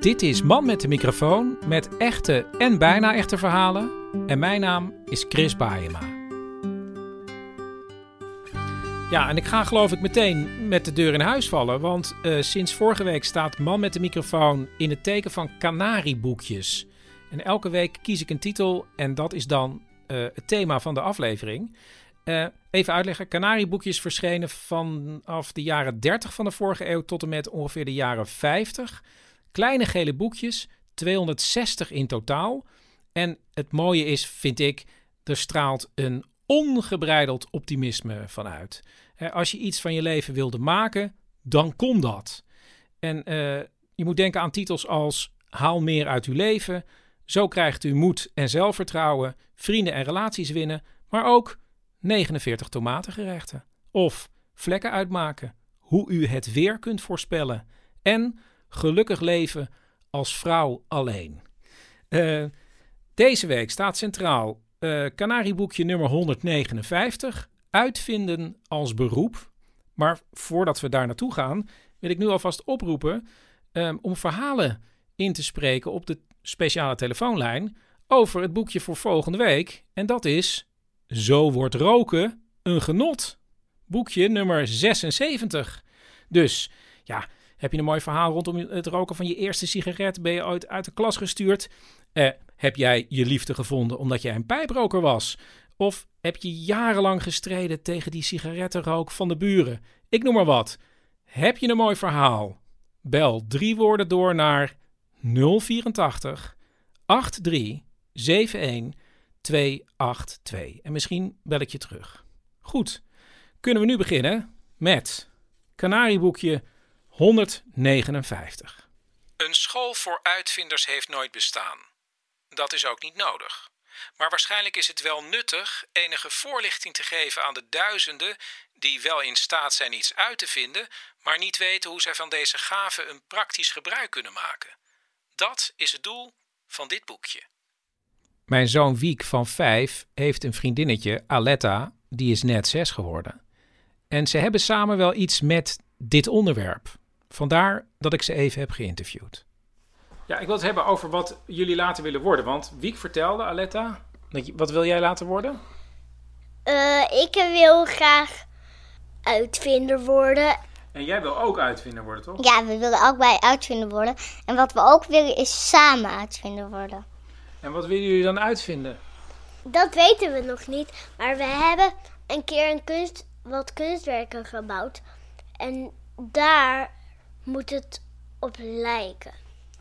Dit is Man met de microfoon met echte en bijna echte verhalen. En mijn naam is Chris Baayema. Ja, en ik ga geloof ik meteen met de deur in huis vallen. Want eh, sinds vorige week staat Man met de microfoon in het teken van kanarieboekjes. En elke week kies ik een titel en dat is dan eh, het thema van de aflevering. Eh, even uitleggen, kanarieboekjes verschenen vanaf de jaren 30 van de vorige eeuw tot en met ongeveer de jaren 50. Kleine gele boekjes, 260 in totaal. En het mooie is, vind ik, er straalt een ongebreideld optimisme vanuit. Als je iets van je leven wilde maken, dan kon dat. En eh, je moet denken aan titels als Haal meer uit uw leven. Zo krijgt u moed en zelfvertrouwen, vrienden en relaties winnen. Maar ook 49 tomatengerechten. Of vlekken uitmaken. Hoe u het weer kunt voorspellen. En gelukkig leven als vrouw alleen. Eh, deze week staat centraal eh Canarieboekje nummer 159. Uitvinden als beroep. Maar voordat we daar naartoe gaan, wil ik nu alvast oproepen eh, om verhalen in te spreken op de speciale telefoonlijn over het boekje voor volgende week. En dat is Zo wordt roken een genot. Boekje nummer 76. Dus ja, heb je een mooi verhaal rondom het roken van je eerste sigaret? Ben je ooit uit de klas gestuurd? Eh, heb jij je liefde gevonden omdat jij een pijproker was? Of heb je jarenlang gestreden tegen die sigarettenrook van de buren? Ik noem maar wat. Heb je een mooi verhaal? Bel drie woorden door naar 084 83 71 282. En misschien bel ik je terug. Goed, kunnen we nu beginnen met Canarieboekje 159. Een school voor uitvinders heeft nooit bestaan. Dat is ook niet nodig. Maar waarschijnlijk is het wel nuttig enige voorlichting te geven aan de duizenden die wel in staat zijn iets uit te vinden, maar niet weten hoe zij van deze gave een praktisch gebruik kunnen maken. Dat is het doel van dit boekje. Mijn zoon Wiek van vijf heeft een vriendinnetje, Aletta, die is net zes geworden. En ze hebben samen wel iets met dit onderwerp. Vandaar dat ik ze even heb geïnterviewd. Ja, ik wil het hebben over wat jullie later willen worden. Want Wiek vertelde, Aletta, dat je- wat wil jij later worden? Eh, ik wil graag uitvinder worden. En jij wil ook uitvinder worden, toch? Ja, we willen ook bij uitvinder worden. En wat we ook willen is samen uitvinder worden. En wat willen jullie dan uitvinden? Dat weten we nog niet. Maar we hebben een keer een kunst, wat kunstwerken gebouwd. En daar moet het op lijken.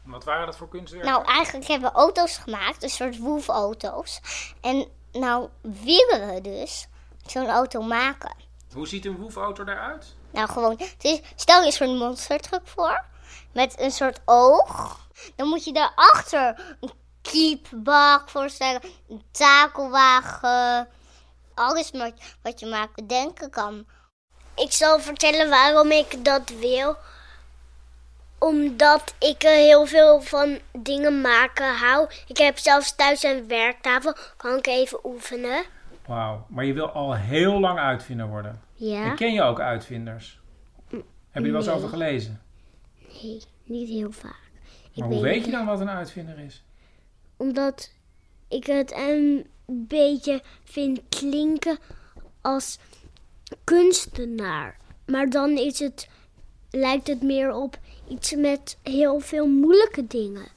Wat waren dat voor kunstwerken? Nou, eigenlijk hebben we auto's gemaakt, een soort woefauto's. En nou willen we dus zo'n auto maken. Hoe ziet een woefauto eruit? Nou, gewoon, het is, stel je zo'n monstertruck voor, met een soort oog. Dan moet je daarachter een kiepbak voorstellen, een takelwagen. Alles wat, wat je maar bedenken kan. Ik zal vertellen waarom ik dat wil. Omdat ik er heel veel van dingen maken hou. Ik heb zelfs thuis een werktafel, kan ik even oefenen. Wauw, maar je wil al heel lang uitvinder worden. Ja? En ken je ook uitvinders? Heb je er wel eens over gelezen? Nee, niet heel vaak. Ik Maar hoe weet je niet. dan wat een uitvinder is? Omdat ik het een beetje vind klinken als kunstenaar. Maar dan is het, lijkt het meer op iets met heel veel moeilijke dingen.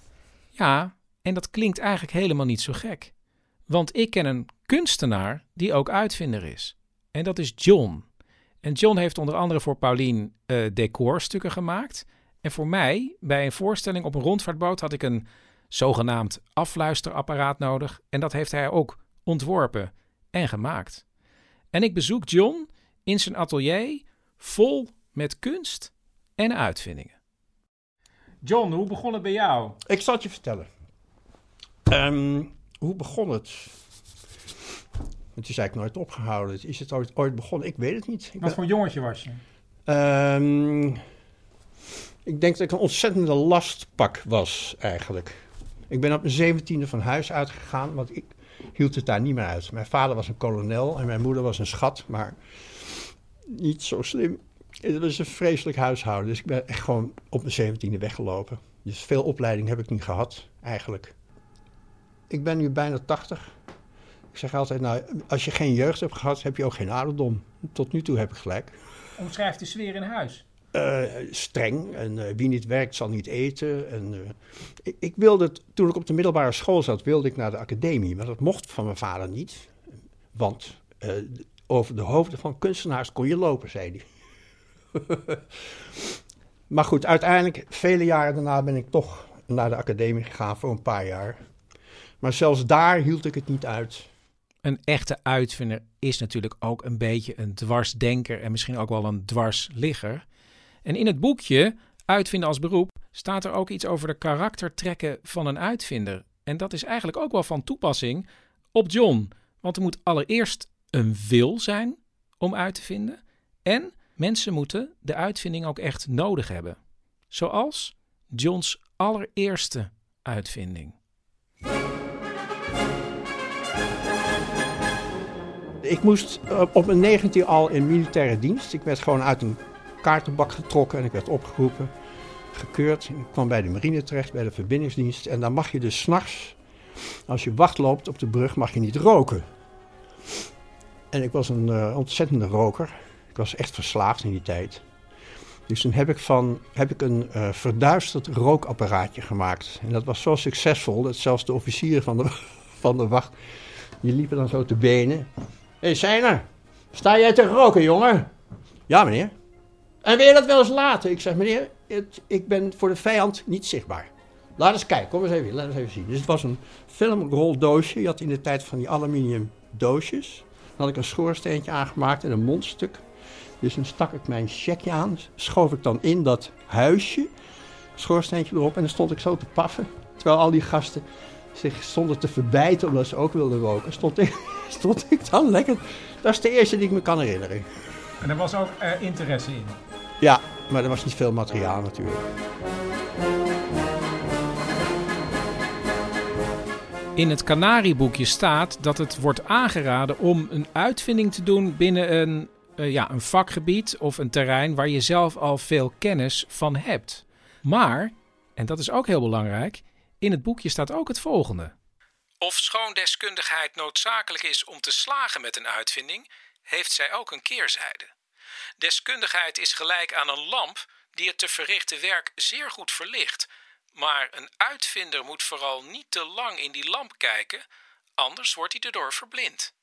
Ja, en dat klinkt eigenlijk helemaal niet zo gek. Want ik ken een kunstenaar die ook uitvinder is. En dat is John. En John heeft onder andere voor Paulien eh, decorstukken gemaakt. En voor mij, bij een voorstelling op een rondvaartboot, had ik een zogenaamd afluisterapparaat nodig. En dat heeft hij ook ontworpen en gemaakt. En ik bezoek John in zijn atelier vol met kunst en uitvindingen. John, hoe begon het bij jou? Ik zal het je vertellen. Ehm, hoe begon het? Het is eigenlijk nooit opgehouden. Is het ooit, ooit begonnen? Ik weet het niet. Ik, Wat ben- voor jongetje was je? Ehm, ik denk dat ik een ontzettende lastpak was, eigenlijk. Ik ben op mijn zeventiende van huis uitgegaan, want ik hield het daar niet meer uit. Mijn vader was een kolonel en mijn moeder was een schat, maar niet zo slim. Het was een vreselijk huishouden, dus ik ben echt gewoon op mijn zeventiende weggelopen. Dus veel opleiding heb ik niet gehad, eigenlijk. Ik ben nu bijna tachtig. Ik zeg altijd, nou, als je geen jeugd hebt gehad, heb je ook geen ouderdom. Tot nu toe heb ik gelijk. Omschrijf de sfeer in huis. Eh, streng en eh, wie niet werkt zal niet eten. En, eh, ik, ik wilde, toen ik op de middelbare school zat, wilde ik naar de academie, maar dat mocht van mijn vader niet. Want over de hoofden van kunstenaars kon je lopen, zei hij. maar goed, uiteindelijk, vele jaren daarna ben ik toch naar de academie gegaan voor een paar jaar. Maar zelfs daar hield ik het niet uit. Een echte uitvinder is natuurlijk ook een beetje een dwarsdenker en misschien ook wel een dwarsligger. En in het boekje Uitvinden als beroep staat er ook iets over de karaktertrekken van een uitvinder. En dat is eigenlijk ook wel van toepassing op John. Want er moet allereerst een wil zijn om uit te vinden. En mensen moeten de uitvinding ook echt nodig hebben. Zoals Johns allereerste uitvinding. Ik moest eh, op mijn 19 al in militaire dienst. Ik werd gewoon uit een kaartenbak getrokken en ik werd opgeroepen, gekeurd. Ik kwam bij de marine terecht, bij de verbindingsdienst. En dan mag je dus s'nachts, als je wacht loopt op de brug, mag je niet roken. En ik was een eh, ontzettende roker. Ik was echt verslaafd in die tijd. Dus toen heb ik, van, heb ik een eh, verduisterd rookapparaatje gemaakt. En dat was zo succesvol dat zelfs de officieren van de, van de wacht, die liepen dan zo te benen. Hé, hey, Seiner, sta jij te roken, jongen? Ja, meneer. En wil je dat wel eens laten? Ik zeg, meneer, ik ben voor de vijand niet zichtbaar. Laat eens kijken, kom eens even, laat eens even zien. Dus het was een filmroldoosje. Je had in de tijd van die aluminium doosjes. Dan had ik een schoorsteentje aangemaakt en een mondstuk. Dus dan stak ik mijn checkje aan, schoof ik dan in dat huisje, schoorsteentje erop en dan stond ik zo te paffen. Terwijl al die gasten zich stonden te verbijten omdat ze ook wilden roken, stond ik, stond ik dan lekker. Dat is de eerste die ik me kan herinneren. En er was ook interesse in. Ja, maar er was niet veel materiaal natuurlijk. In het Canarieboekje staat dat het wordt aangeraden om een uitvinding te doen binnen een, eh, ja, een vakgebied of een terrein waar je zelf al veel kennis van hebt. Maar, en dat is ook heel belangrijk, in het boekje staat ook het volgende. Of schoondeskundigheid noodzakelijk is om te slagen met een uitvinding, heeft zij ook een keerzijde. Deskundigheid is gelijk aan een lamp die het te verrichten werk zeer goed verlicht. Maar een uitvinder moet vooral niet te lang in die lamp kijken, anders wordt hij erdoor verblind.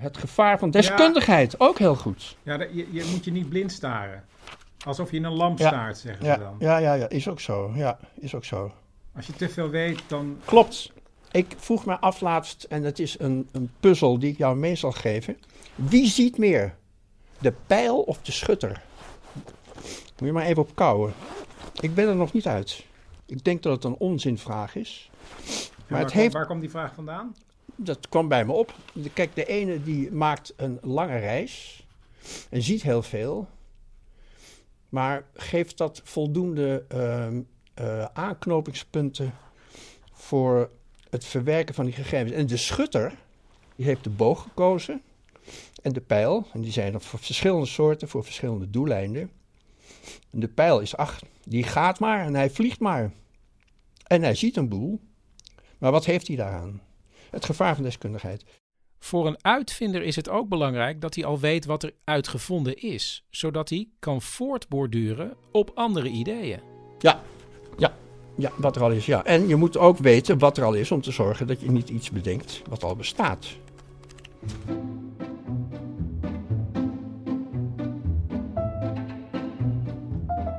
Het gevaar van deskundigheid, ook heel goed. Ja, je, je moet je niet blind staren. Alsof je in een lamp Ja. staart, zeggen ze Ja, dan. ja, ja, ja, is ook zo. Ja, is ook zo. Als je te veel weet, dan... Klopt. Ik vroeg me af laatst, en dat is een, een puzzel die ik jou mee zal geven. Wie ziet meer? De pijl of de schutter? Moet je maar even op kouwen. Ik ben er nog niet uit. Ik denk dat het een onzinvraag is. Maar het heeft, waar komt die vraag vandaan? Dat kwam bij me op. Kijk, de ene die maakt een lange reis en ziet heel veel. Maar geeft dat voldoende ehm, eh, aanknopingspunten voor het verwerken van die gegevens? En de schutter, die heeft de boog gekozen en de pijl. En die zijn er voor verschillende soorten, voor verschillende doeleinden. En de pijl is, ach, die gaat maar en hij vliegt maar. En hij ziet een boel. Maar wat heeft hij daaraan? Het gevaar van deskundigheid. Voor een uitvinder is het ook belangrijk dat hij al weet wat er uitgevonden is, zodat hij kan voortborduren op andere ideeën. Ja, ja, ja, wat er al is, ja. En je moet ook weten wat er al is om te zorgen dat je niet iets bedenkt wat al bestaat.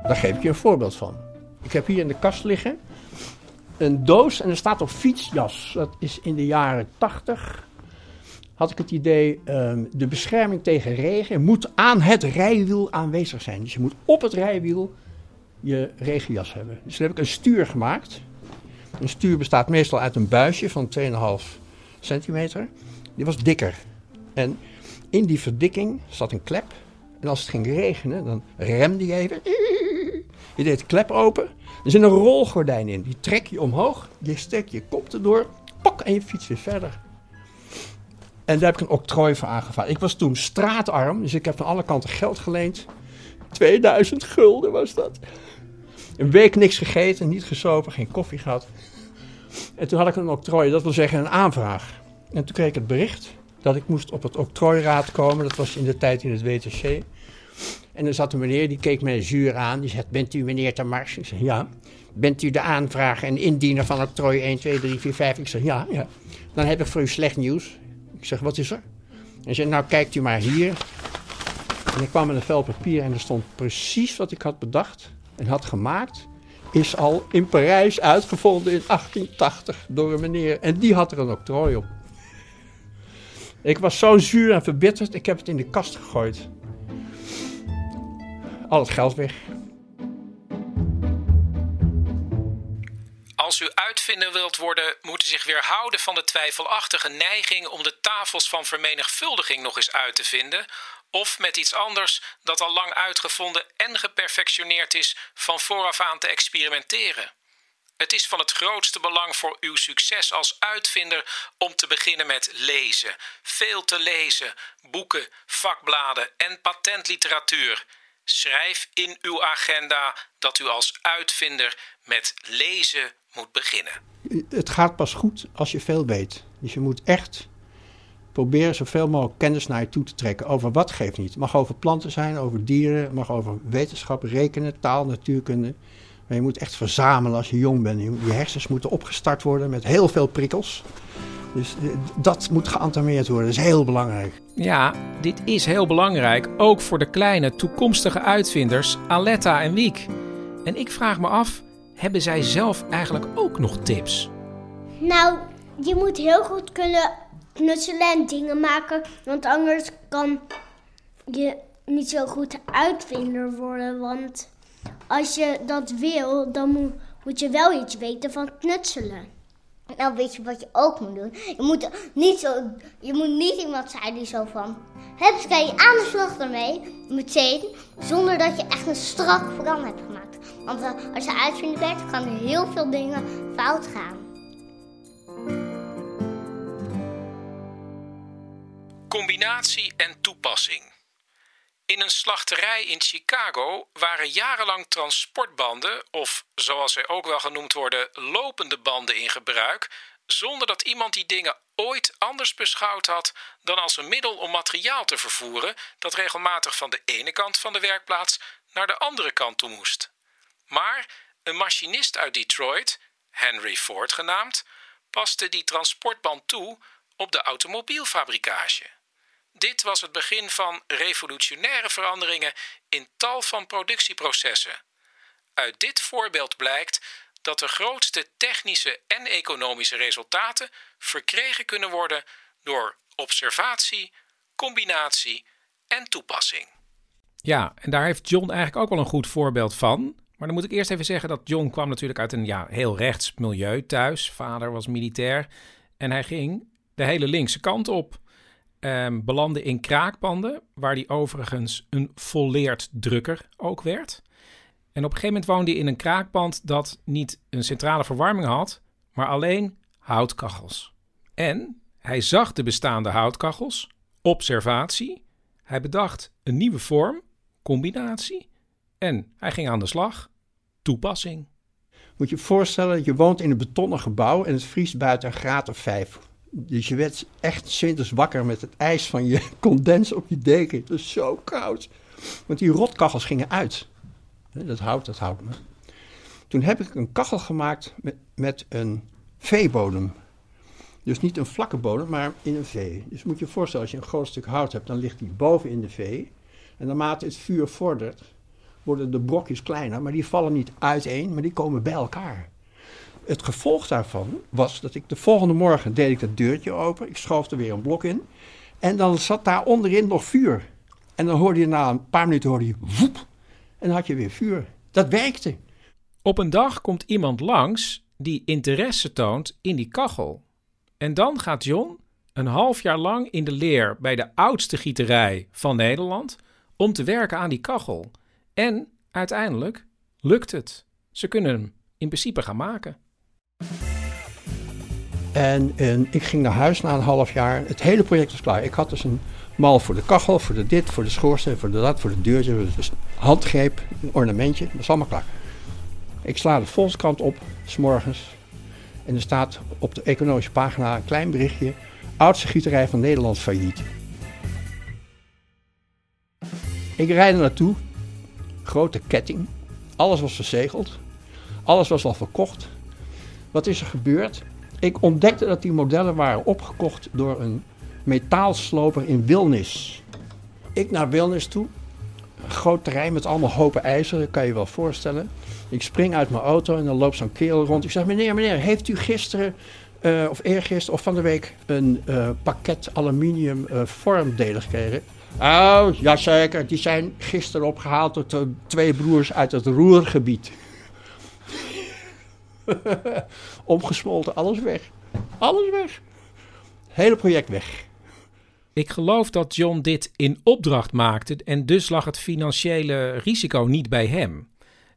Daar geef ik je een voorbeeld van. Ik heb hier in de kast liggen een doos en er staat op fietsjas. Dat is in de jaren 80. Had ik het idee, ehm, de bescherming tegen regen moet aan het rijwiel aanwezig zijn. Dus je moet op het rijwiel je regenjas hebben. Dus toen heb ik een stuur gemaakt. Een stuur bestaat meestal uit een buisje van 2,5 centimeter. Die was dikker. En in die verdikking zat een klep. En als het ging regenen, dan remde je even. Je deed de klep open. Er zit een rolgordijn in. Die trek je omhoog. Je steekt je kop erdoor. Pak en je fiets weer verder. En daar heb ik een octrooi voor aangevraagd. Ik was toen straatarm, dus ik heb van alle kanten geld geleend. 2000 gulden was dat. Een week niks gegeten, niet gesopen, geen koffie gehad. En toen had ik een octrooi, dat wil zeggen een aanvraag. En toen kreeg ik het bericht dat ik moest op het octrooiraad komen. Dat was in de tijd in het WTC. En er zat een meneer, die keek mij zuur aan. Die zegt, bent u meneer Tamars? Ik zeg, ja. Bent u de aanvrager en indiener van octrooi 1, 2, 3, 4, 5? Ik zeg, ja, ja. Dan heb ik voor u slecht nieuws. Ik zeg, wat is er? Hij zei, nou kijkt u maar hier. En ik kwam met een vel papier en er stond precies wat ik had bedacht en had gemaakt. Is al in Parijs uitgevonden in 1880 door een meneer. En die had er een octrooi op. Ik was zo zuur en verbitterd, ik heb het in de kast gegooid. Al het geld weg. Als u uitvinder wilt worden, moet u zich weerhouden van de twijfelachtige neiging om de tafels van vermenigvuldiging nog eens uit te vinden, of met iets anders dat al lang uitgevonden en geperfectioneerd is, van vooraf aan te experimenteren. Het is van het grootste belang voor uw succes als uitvinder om te beginnen met lezen. Veel te lezen, boeken, vakbladen en patentliteratuur. Schrijf in uw agenda dat u als uitvinder met lezen moet beginnen. Het gaat pas goed als je veel weet. Dus je moet echt proberen zoveel mogelijk kennis naar je toe te trekken. Over wat geeft niet. Het mag over planten zijn, over dieren, het mag over wetenschap, rekenen, taal, natuurkunde. Maar je moet echt verzamelen als je jong bent. Je hersens moeten opgestart worden met heel veel prikkels. Dus dat moet geantameerd worden. Dat is heel belangrijk. Ja, dit is heel belangrijk, ook voor de kleine toekomstige uitvinders Aletta en Wiek. En ik vraag me af, hebben zij zelf eigenlijk ook nog tips? Nou, je moet heel goed kunnen knutselen en dingen maken. Want anders kan je niet zo goed uitvinder worden. Want als je dat wil, dan moet, moet je wel iets weten van knutselen. Nou, weet je wat je ook moet doen? Je moet niet, zo, je moet niet iemand zijn die zo van... Hups, kan je aan de slag ermee, meteen, zonder dat je echt een strak plan hebt gemaakt. Want uh, als je uitvinder bent, kan er heel veel dingen fout gaan. Combinatie en toepassing. In een slachterij in Chicago waren jarenlang transportbanden, of zoals zij ook wel genoemd worden, lopende banden in gebruik, zonder dat iemand die dingen ooit anders beschouwd had dan als een middel om materiaal te vervoeren dat regelmatig van de ene kant van de werkplaats naar de andere kant toe moest. Maar een machinist uit Detroit, Henry Ford genaamd, paste die transportband toe op de automobielfabrikage. Dit was het begin van revolutionaire veranderingen in tal van productieprocessen. Uit dit voorbeeld blijkt dat de grootste technische en economische resultaten verkregen kunnen worden door observatie, combinatie en toepassing. Ja, en daar heeft John eigenlijk ook wel een goed voorbeeld van. Maar dan moet ik eerst even zeggen dat John kwam natuurlijk uit een ja, heel rechts milieu thuis. Vader was militair en hij ging de hele linkse kant op. Um, belandde in kraakpanden, waar hij overigens een volleerd drukker ook werd. En op een gegeven moment woonde hij in een kraakpand dat niet een centrale verwarming had, maar alleen houtkachels. En hij zag de bestaande houtkachels, observatie. Hij bedacht een nieuwe vorm, combinatie. En hij ging aan de slag, toepassing. Moet je je voorstellen, je woont in een betonnen gebouw en het vriest buiten een graad of vijf. Dus je werd echt 's winters wakker met het ijs van je condens op je deken. Het was zo koud. Want die rotkachels gingen uit. Dat hout, dat houdt me. Toen heb ik een kachel gemaakt met, met een veebodem. Dus niet een vlakke bodem, maar in een vee. Dus moet je je voorstellen, als je een groot stuk hout hebt, dan ligt die boven in de vee. En naarmate het vuur vordert, worden de brokjes kleiner, maar die vallen niet uiteen, maar die komen bij elkaar. Het gevolg daarvan was dat ik de volgende morgen deed ik dat deurtje open, ik schoof er weer een blok in. En dan zat daar onderin nog vuur. En dan hoorde je na een paar minuten hoorde je woep, en dan had je weer vuur. Dat werkte. Op een dag komt iemand langs die interesse toont in die kachel. En dan gaat John een half jaar lang in de leer bij de oudste gieterij van Nederland om te werken aan die kachel. En uiteindelijk lukt het. Ze kunnen hem in principe gaan maken. En, ik ging naar huis na een half jaar. Het hele project was klaar. Ik had dus een mal voor de kachel, voor de dit, voor de schoorsteen, voor de dat, voor de deurtje. Dus handgreep, een ornamentje. Dat is allemaal klaar. Ik sla de Volkskrant op, s'morgens. En er staat op de economische pagina een klein berichtje. Oudste gieterij van Nederland failliet. Ik rijd er naartoe. Grote ketting. Alles was verzegeld. Alles was al verkocht. Wat is er gebeurd? Ik ontdekte dat die modellen waren opgekocht door een metaalsloper in Wilnis. Ik naar Wilnis toe. Een groot terrein met allemaal hopen ijzer, dat kan je wel voorstellen. Ik spring uit mijn auto en dan loopt zo'n kerel rond. Ik zeg, meneer, meneer, heeft u gisteren eh, of eergisteren of van de week een eh, pakket aluminium eh, vormdelen gekregen? Oh, jazeker. Die zijn gisteren opgehaald door twee broers uit het Roergebied. Omgesmolten, alles weg. Alles weg. Hele project weg. Ik geloof dat John dit in opdracht maakte en dus lag het financiële risico niet bij hem.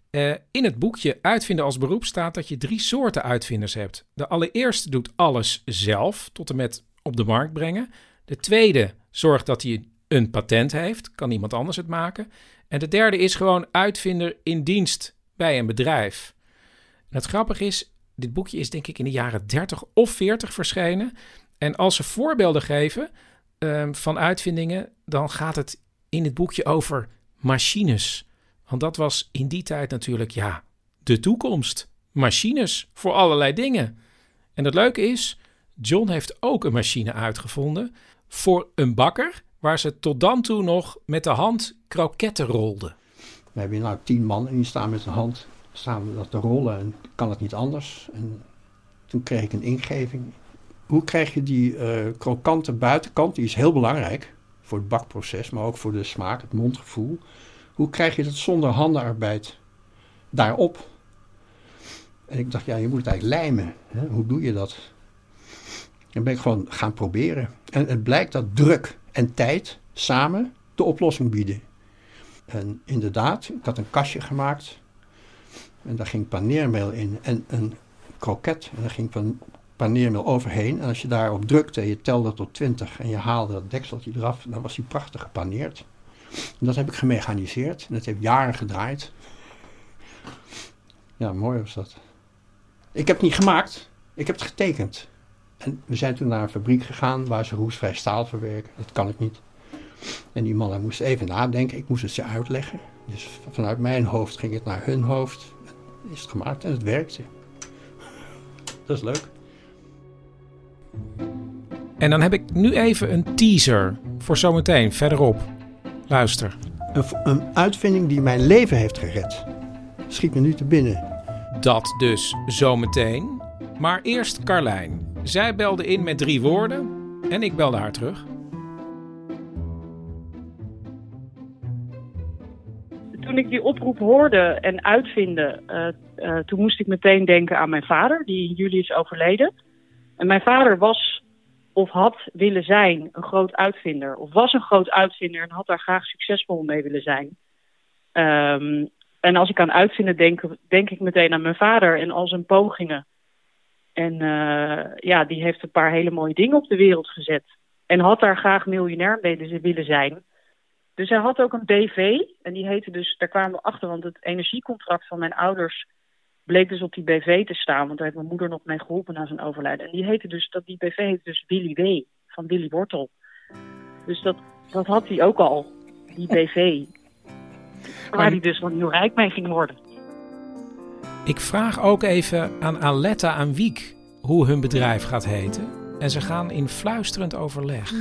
Eh, in het boekje Uitvinden als beroep staat dat je drie soorten uitvinders hebt. De allereerste doet alles zelf, tot en met op de markt brengen. De tweede zorgt dat hij een patent heeft, kan iemand anders het maken. En de derde is gewoon uitvinder in dienst bij een bedrijf. Het grappige is, dit boekje is denk ik in de jaren 30 of 40 verschenen. En als ze voorbeelden geven ehm, van uitvindingen, dan gaat het in het boekje over machines. Want dat was in die tijd natuurlijk, ja, de toekomst. Machines voor allerlei dingen. En het leuke is, John heeft ook een machine uitgevonden voor een bakker, waar ze tot dan toe nog met de hand kroketten rolden. We hebben hier nou tien man die staan met een hand staan we dat te rollen en kan het niet anders. En toen kreeg ik een ingeving. Hoe krijg je die eh, krokante buitenkant, die is heel belangrijk voor het bakproces, maar ook voor de smaak, het mondgevoel. Hoe krijg je dat zonder handenarbeid daarop? En ik dacht, ja, je moet het eigenlijk lijmen. Hè? Hoe doe je dat? En ben ik gewoon gaan proberen. En het blijkt dat druk en tijd samen de oplossing bieden. En inderdaad, ik had een kastje gemaakt. En daar ging paneermeel in en een kroket. En daar ging pan paneermeel overheen. En als je daarop drukte, je telde tot 20 en je haalde dat dekseltje eraf, dan was die prachtig gepaneerd. En dat heb ik gemechaniseerd. En dat heeft jaren gedraaid. Ja, mooi was dat. Ik heb het niet gemaakt, ik heb het getekend. En we zijn toen naar een fabriek gegaan waar ze roestvrij staal verwerken. Dat kan ik niet. En die mannen moesten even nadenken. Ik moest het ze uitleggen. Dus vanuit mijn hoofd ging het naar hun hoofd. Is het gemaakt en het werkte. Dat is leuk. En dan heb ik nu even een teaser voor zometeen verderop. Luister. Een, een uitvinding die mijn leven heeft gered. Schiet me nu te binnen. Dat dus zometeen. Maar eerst Carlijn. Zij belde in met drie woorden en ik belde haar terug. Toen ik die oproep hoorde en uitvinden, uh, uh, toen moest ik meteen denken aan mijn vader, die in juli is overleden. En mijn vader was of had willen zijn een groot uitvinder, of was een groot uitvinder en had daar graag succesvol mee willen zijn. Um, en als ik aan uitvinden denk, denk ik meteen aan mijn vader en al zijn pogingen. En uh, ja, die heeft een paar hele mooie dingen op de wereld gezet. En had daar graag miljonair mee willen zijn. Dus hij had ook een BV. En die heette dus, daar kwamen we achter, want het energiecontract van mijn ouders bleek dus op die BV te staan, want daar heeft mijn moeder nog mee geholpen na zijn overlijden. En die heette dus, dat, die BV heette dus Willy W. van Willy Wortel. Dus dat, dat had hij ook al, die BV. Waar hij dus van heel rijk mee ging worden. Ik vraag ook even aan Aletta en Wiek hoe hun bedrijf gaat heten. En ze gaan in fluisterend overleg.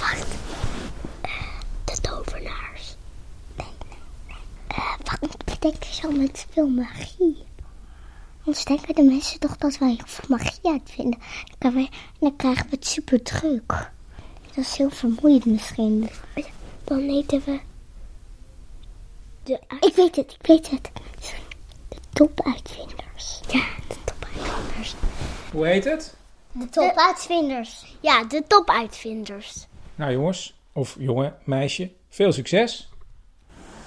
Wacht. Eh, de tovenaars. Nee, nee, nee. Eh, ze al met veel magie? Anders denken de mensen toch dat wij heel veel magie uitvinden. Dan, kan wij, dan krijgen we het super druk. Dat is heel vermoeiend misschien. Dan heten we... De ik weet het, ik weet het. De topuitvinders. Ja, de topuitvinders. Hoe heet het? De topuitvinders. Ja, de topuitvinders. Nou jongens, of jongen, meisje, veel succes.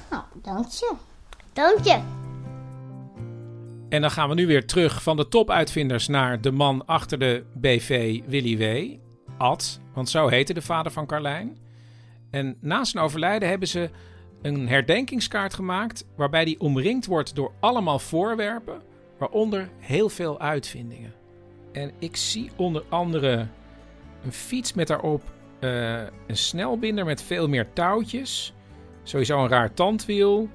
Nou, dank je. Dank je. En dan gaan we nu weer terug van de topuitvinders naar de man achter de BV Willy W. Ad, want zo heette de vader van Carlijn. En na zijn overlijden hebben ze een herdenkingskaart gemaakt waarbij die omringd wordt door allemaal voorwerpen, waaronder heel veel uitvindingen. En ik zie onder andere een fiets met daarop eh, een snelbinder met veel meer touwtjes, sowieso een raar tandwiel,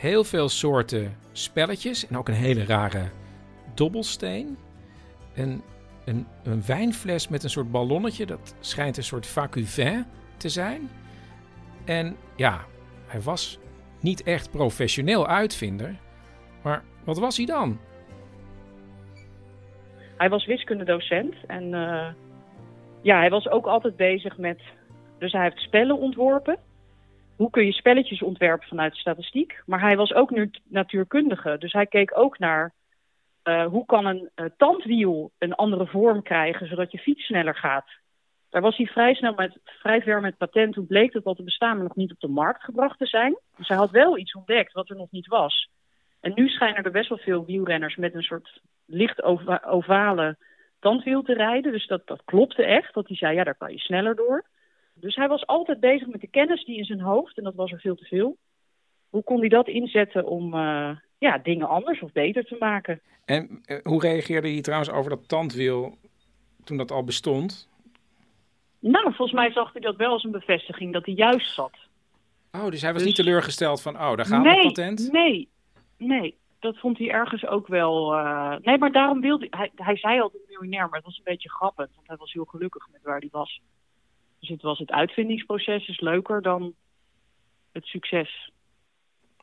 heel veel soorten spelletjes en ook een hele rare dobbelsteen. Een, een, een wijnfles met een soort ballonnetje, dat schijnt een soort vacuvin te zijn. En ja, hij was niet echt professioneel uitvinder. Maar wat was hij dan? Hij was wiskundedocent en eh, ja, hij was ook altijd bezig met. Dus hij heeft spellen ontworpen. Hoe kun je spelletjes ontwerpen vanuit statistiek? Maar hij was ook nu natuurkundige. Dus hij keek ook naar eh, hoe kan een uh, tandwiel een andere vorm krijgen zodat je fiets sneller gaat. Daar was hij vrij snel met, vrij ver met patent. Toen bleek dat wat er bestaan maar nog niet op de markt gebracht te zijn. Dus hij had wel iets ontdekt wat er nog niet was. En nu schijnen er best wel veel wielrenners met een soort licht ova ovale tandwiel te rijden. Dus dat, dat klopte echt. Dat hij zei, ja, daar kan je sneller door. Dus hij was altijd bezig met de kennis die in zijn hoofd, en dat was er veel te veel. Hoe kon hij dat inzetten om uh, ja, dingen anders of beter te maken? En uh, hoe reageerde hij trouwens over dat tandwiel toen dat al bestond? Nou, volgens mij zag hij dat wel als een bevestiging dat hij juist zat. Oh, dus hij was dus... niet teleurgesteld van, oh, daar gaat nee, het patent? Nee, nee. Dat vond hij ergens ook wel... Uh... Nee, maar daarom wilde hij... Hij zei altijd miljonair, maar het was een beetje grappig. Want hij was heel gelukkig met waar hij was. Dus het was het uitvindingsproces is leuker dan het succes.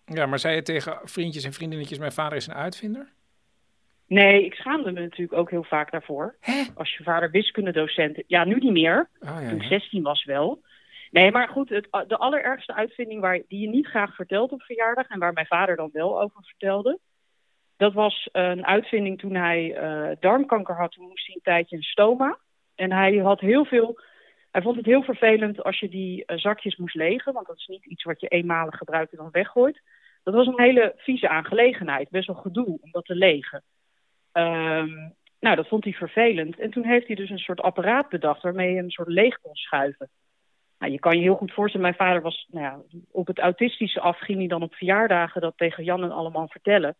Ja, maar zei je tegen vriendjes en vriendinnetjes... mijn vader is een uitvinder? Nee, ik schaamde me natuurlijk ook heel vaak daarvoor. Hè? Als je vader wiskundedocent... Ja, nu niet meer. Oh, ja, Toen ik ja. 16 was wel. Nee, maar goed, het, de allerergste uitvinding waar, die je niet graag vertelt op verjaardag... en waar mijn vader dan wel over vertelde... dat was een uitvinding toen hij uh, darmkanker had. Toen moest hij een tijdje een stoma. En hij had heel veel... Hij vond het heel vervelend als je die uh, zakjes moest legen... want dat is niet iets wat je eenmalig gebruikt en dan weggooit. Dat was een hele vieze aangelegenheid. Best wel gedoe om dat te legen. Um, nou, dat vond hij vervelend. En toen heeft hij dus een soort apparaat bedacht waarmee je een soort leeg kon schuiven. Nou, je kan je heel goed voorstellen, mijn vader was nou ja, op het autistische af, ging hij dan op verjaardagen dat tegen Jan en allemaal vertellen.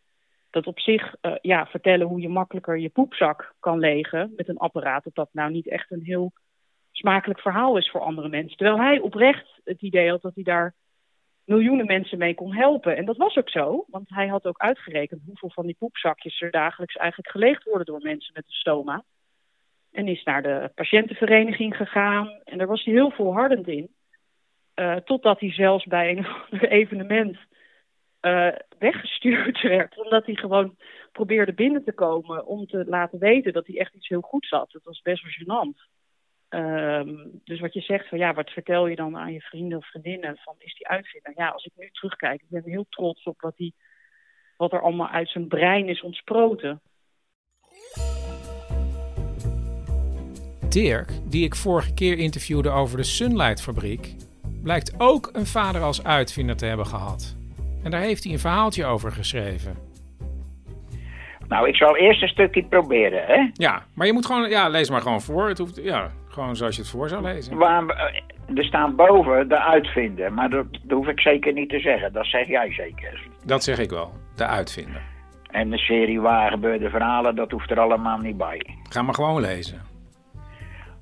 Dat op zich, uh, ja, vertellen hoe je makkelijker je poepzak kan legen met een apparaat, dat dat nou niet echt een heel smakelijk verhaal is voor andere mensen. Terwijl hij oprecht het idee had dat hij daar miljoenen mensen mee kon helpen. En dat was ook zo, want hij had ook uitgerekend hoeveel van die poepzakjes er dagelijks eigenlijk geleegd worden door mensen met een stoma. En is naar de patiëntenvereniging gegaan en daar was hij heel volhardend in. Uh, totdat hij zelfs bij een evenement uh, weggestuurd werd, omdat hij gewoon probeerde binnen te komen om te laten weten dat hij echt iets heel goeds had. Het was best wel gênant. Um, dus wat je zegt van ja, wat vertel je dan aan je vrienden of vriendinnen van is die uitvinder? Ja, als ik nu terugkijk, ik ben heel trots op wat, die, wat er allemaal uit zijn brein is ontsproten. Dirk, die ik vorige keer interviewde over de Sunlight fabriek, blijkt ook een vader als uitvinder te hebben gehad. En daar heeft hij een verhaaltje over geschreven. Nou, ik zal eerst een stukje proberen, hè? Ja, maar je moet gewoon, ja, lees maar gewoon voor. Het hoeft, ja, gewoon zoals je het voor zou lezen. Waar, er staan boven de uitvinder, maar dat, dat hoef ik zeker niet te zeggen. Dat zeg jij zeker. Dat zeg ik wel, de uitvinder. En de serie waar gebeurde verhalen, dat hoeft er allemaal niet bij. Ga maar gewoon lezen.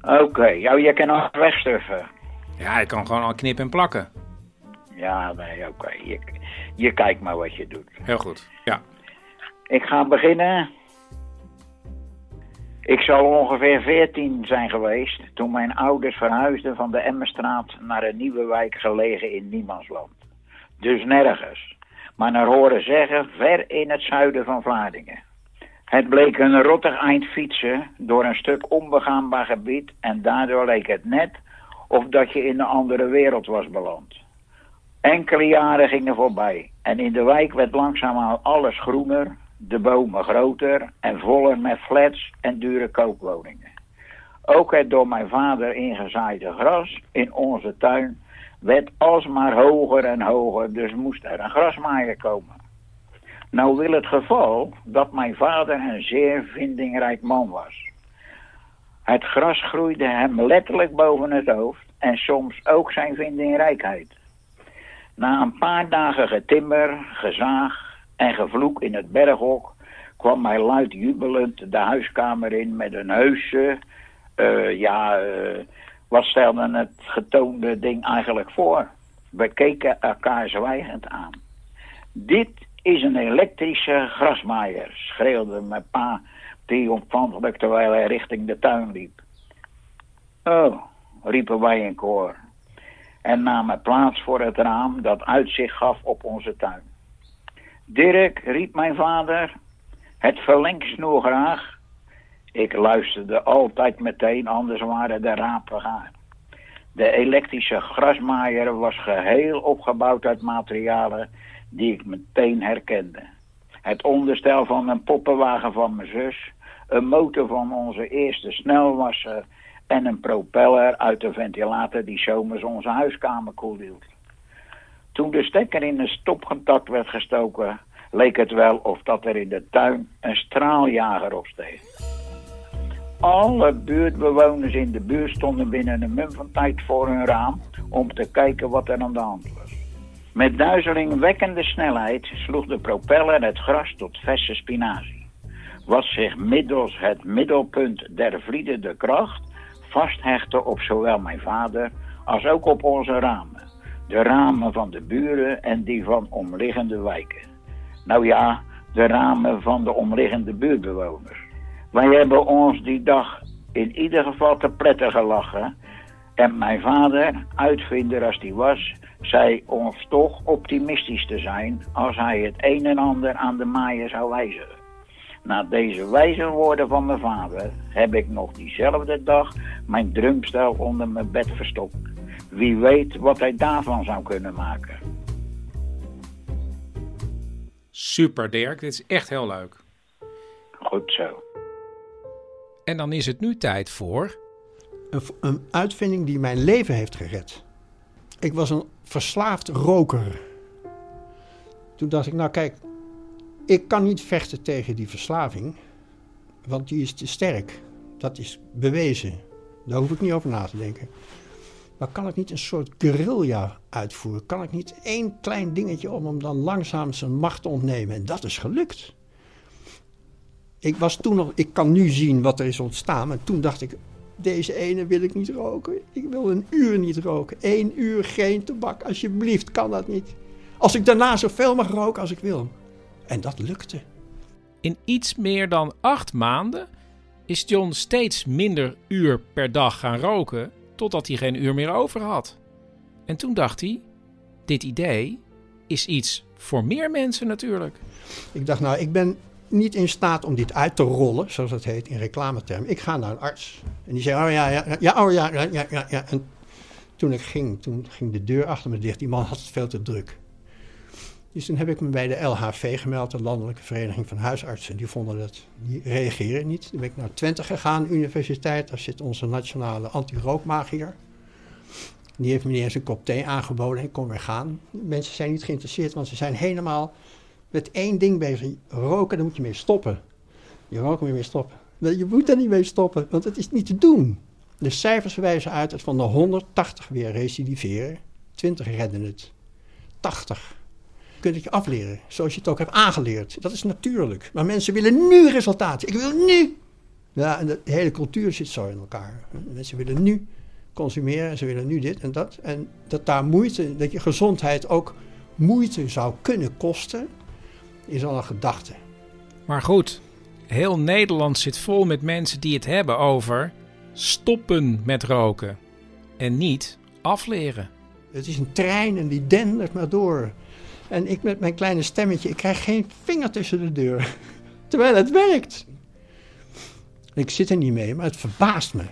Oké, jou, je kan nog wegstuffen. Ja, ik kan gewoon al knippen en plakken. Ja, nee, oké. Je, je kijkt maar wat je doet. Heel goed, ja. Ik ga beginnen. Ik zal ongeveer 14 zijn geweest toen mijn ouders verhuisden van de Emmerstraat naar een nieuwe wijk gelegen in Niemandsland. Dus nergens, maar naar horen zeggen ver in het zuiden van Vlaardingen. Het bleek een rottig eind fietsen door een stuk onbegaanbaar gebied en daardoor leek het net of dat je in een andere wereld was beland. Enkele jaren gingen voorbij en in de wijk werd langzaamaan alles groener, de bomen groter en voller met flats en dure koopwoningen. Ook het door mijn vader ingezaaide gras in onze tuin werd alsmaar hoger en hoger, dus moest er een grasmaaier komen. Nou wil het geval dat mijn vader een zeer vindingrijk man was. Het gras groeide hem letterlijk boven het hoofd en soms ook zijn vindingrijkheid. Na een paar dagen getimmer, gezaag en gevloek in het berghok kwam hij luid jubelend de huiskamer in met een heuse, eh, ja, uh, wat stelde het getoonde ding eigenlijk voor? We keken elkaar zwijgend aan. Dit is een elektrische grasmaaier, schreeuwde mijn pa triomfantelijk terwijl hij richting de tuin liep. Oh, riepen wij in koor en namen plaats voor het raam dat uitzicht gaf op onze tuin. Dirk, riep mijn vader, het verlengsnoer graag. Ik luisterde altijd meteen, anders waren de rapen gaar. De elektrische grasmaaier was geheel opgebouwd uit materialen die ik meteen herkende. Het onderstel van een poppenwagen van mijn zus, een motor van onze eerste snelwasser en een propeller uit de ventilator die zomers onze huiskamer koel hield. Toen de stekker in een stopcontact werd gestoken, leek het wel of dat er in de tuin een straaljager opsteeg. Alle buurtbewoners in de buurt stonden binnen een mum van tijd voor hun raam om te kijken wat er aan de hand was. Met duizelingwekkende snelheid sloeg de propeller het gras tot verse spinazie, wat zich middels het middelpunt der vliedende kracht vasthechtte op zowel mijn vader als ook op onze ramen. De ramen van de buren en die van omliggende wijken. Nou ja, de ramen van de omliggende buurtbewoners. Wij hebben ons die dag in ieder geval te prettig gelachen. En mijn vader, uitvinder als die was, zei ons toch optimistisch te zijn als hij het een en ander aan de maaier zou wijzigen. Na deze wijze woorden van mijn vader heb ik nog diezelfde dag mijn drumstel onder mijn bed verstopt. Wie weet wat hij daarvan zou kunnen maken. Super Dirk, dit is echt heel leuk. Goed zo. En dan is het nu tijd voor... Een, een uitvinding die mijn leven heeft gered. Ik was een verslaafd roker. Toen dacht ik, nou kijk, ik kan niet vechten tegen die verslaving, want die is te sterk. Dat is bewezen. Daar hoef ik niet over na te denken. Maar kan ik niet een soort guerrilla uitvoeren? Kan ik niet één klein dingetje om hem dan langzaam zijn macht te ontnemen? En dat is gelukt. Ik was toen nog, ik kan nu zien wat er is ontstaan, maar toen dacht ik, deze ene wil ik niet roken. Ik wil een uur niet roken. Eén uur geen tabak, alsjeblieft, kan dat niet. Als ik daarna zoveel mag roken als ik wil. En dat lukte. In iets meer dan acht maanden is John steeds minder uur per dag gaan roken, totdat hij geen uur meer over had. En toen dacht hij: dit idee is iets voor meer mensen natuurlijk. Ik dacht, nou, ik ben niet in staat om dit uit te rollen, zoals dat heet in reclametermen. Ik ga naar een arts. En die zei: Oh ja, ja, ja, oh ja, ja, ja, ja. En toen ik ging, toen ging de deur achter me dicht. Die man had het veel te druk. Dus toen heb ik me bij de LHV gemeld, de Landelijke Vereniging van Huisartsen. Die vonden dat, die reageren niet. Toen ben ik naar Twente gegaan, universiteit. Daar zit onze nationale anti-rookmagier. Die heeft me niet eens een kop thee aangeboden en kon weer gaan. Mensen zijn niet geïnteresseerd, want ze zijn helemaal met één ding bezig. Roken, daar moet je mee stoppen. Je roken moet je mee stoppen. Je moet er niet mee stoppen, want het is niet te doen. De cijfers wijzen uit dat van de 180 weer recidiveren, 20 redden het. 80 kunt het je afleren. Zoals je het ook hebt aangeleerd. Dat is natuurlijk. Maar mensen willen nu resultaten. Ik wil nu. Ja, en de hele cultuur zit zo in elkaar. Mensen willen nu consumeren en ze willen nu dit en dat. En dat daar moeite, dat je gezondheid ook moeite zou kunnen kosten, is al een gedachte. Maar goed, heel Nederland zit vol met mensen die het hebben over stoppen met roken en niet afleren. Het is een trein en die dendert maar door. En ik met mijn kleine stemmetje, ik krijg geen vinger tussen de deur. Terwijl het werkt. Ik zit er niet mee, maar het verbaast me.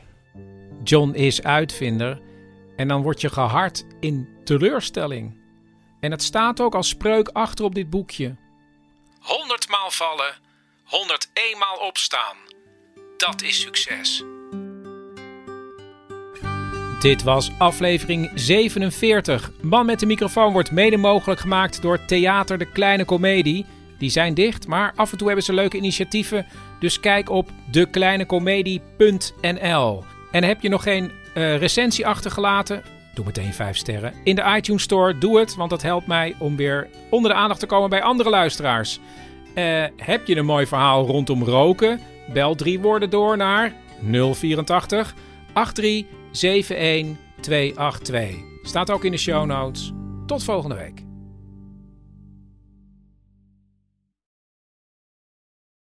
John is uitvinder en dan word je gehard in teleurstelling. En het staat ook als spreuk achter op dit boekje. Honderdmaal vallen, 101 maal opstaan. Dat is succes. Dit was aflevering 47. Man met de microfoon wordt mede mogelijk gemaakt door Theater de Kleine Comedie. Die zijn dicht, maar af en toe hebben ze leuke initiatieven. Dus kijk op dekleinecomedie.nl. En heb je nog geen uh, recensie achtergelaten? Doe meteen 5 sterren. In de iTunes Store, doe het, want dat helpt mij om weer onder de aandacht te komen bij andere luisteraars. Uh, heb je een mooi verhaal rondom roken? Bel drie woorden door naar 084 83 71282. Staat ook in de show notes. Tot volgende week.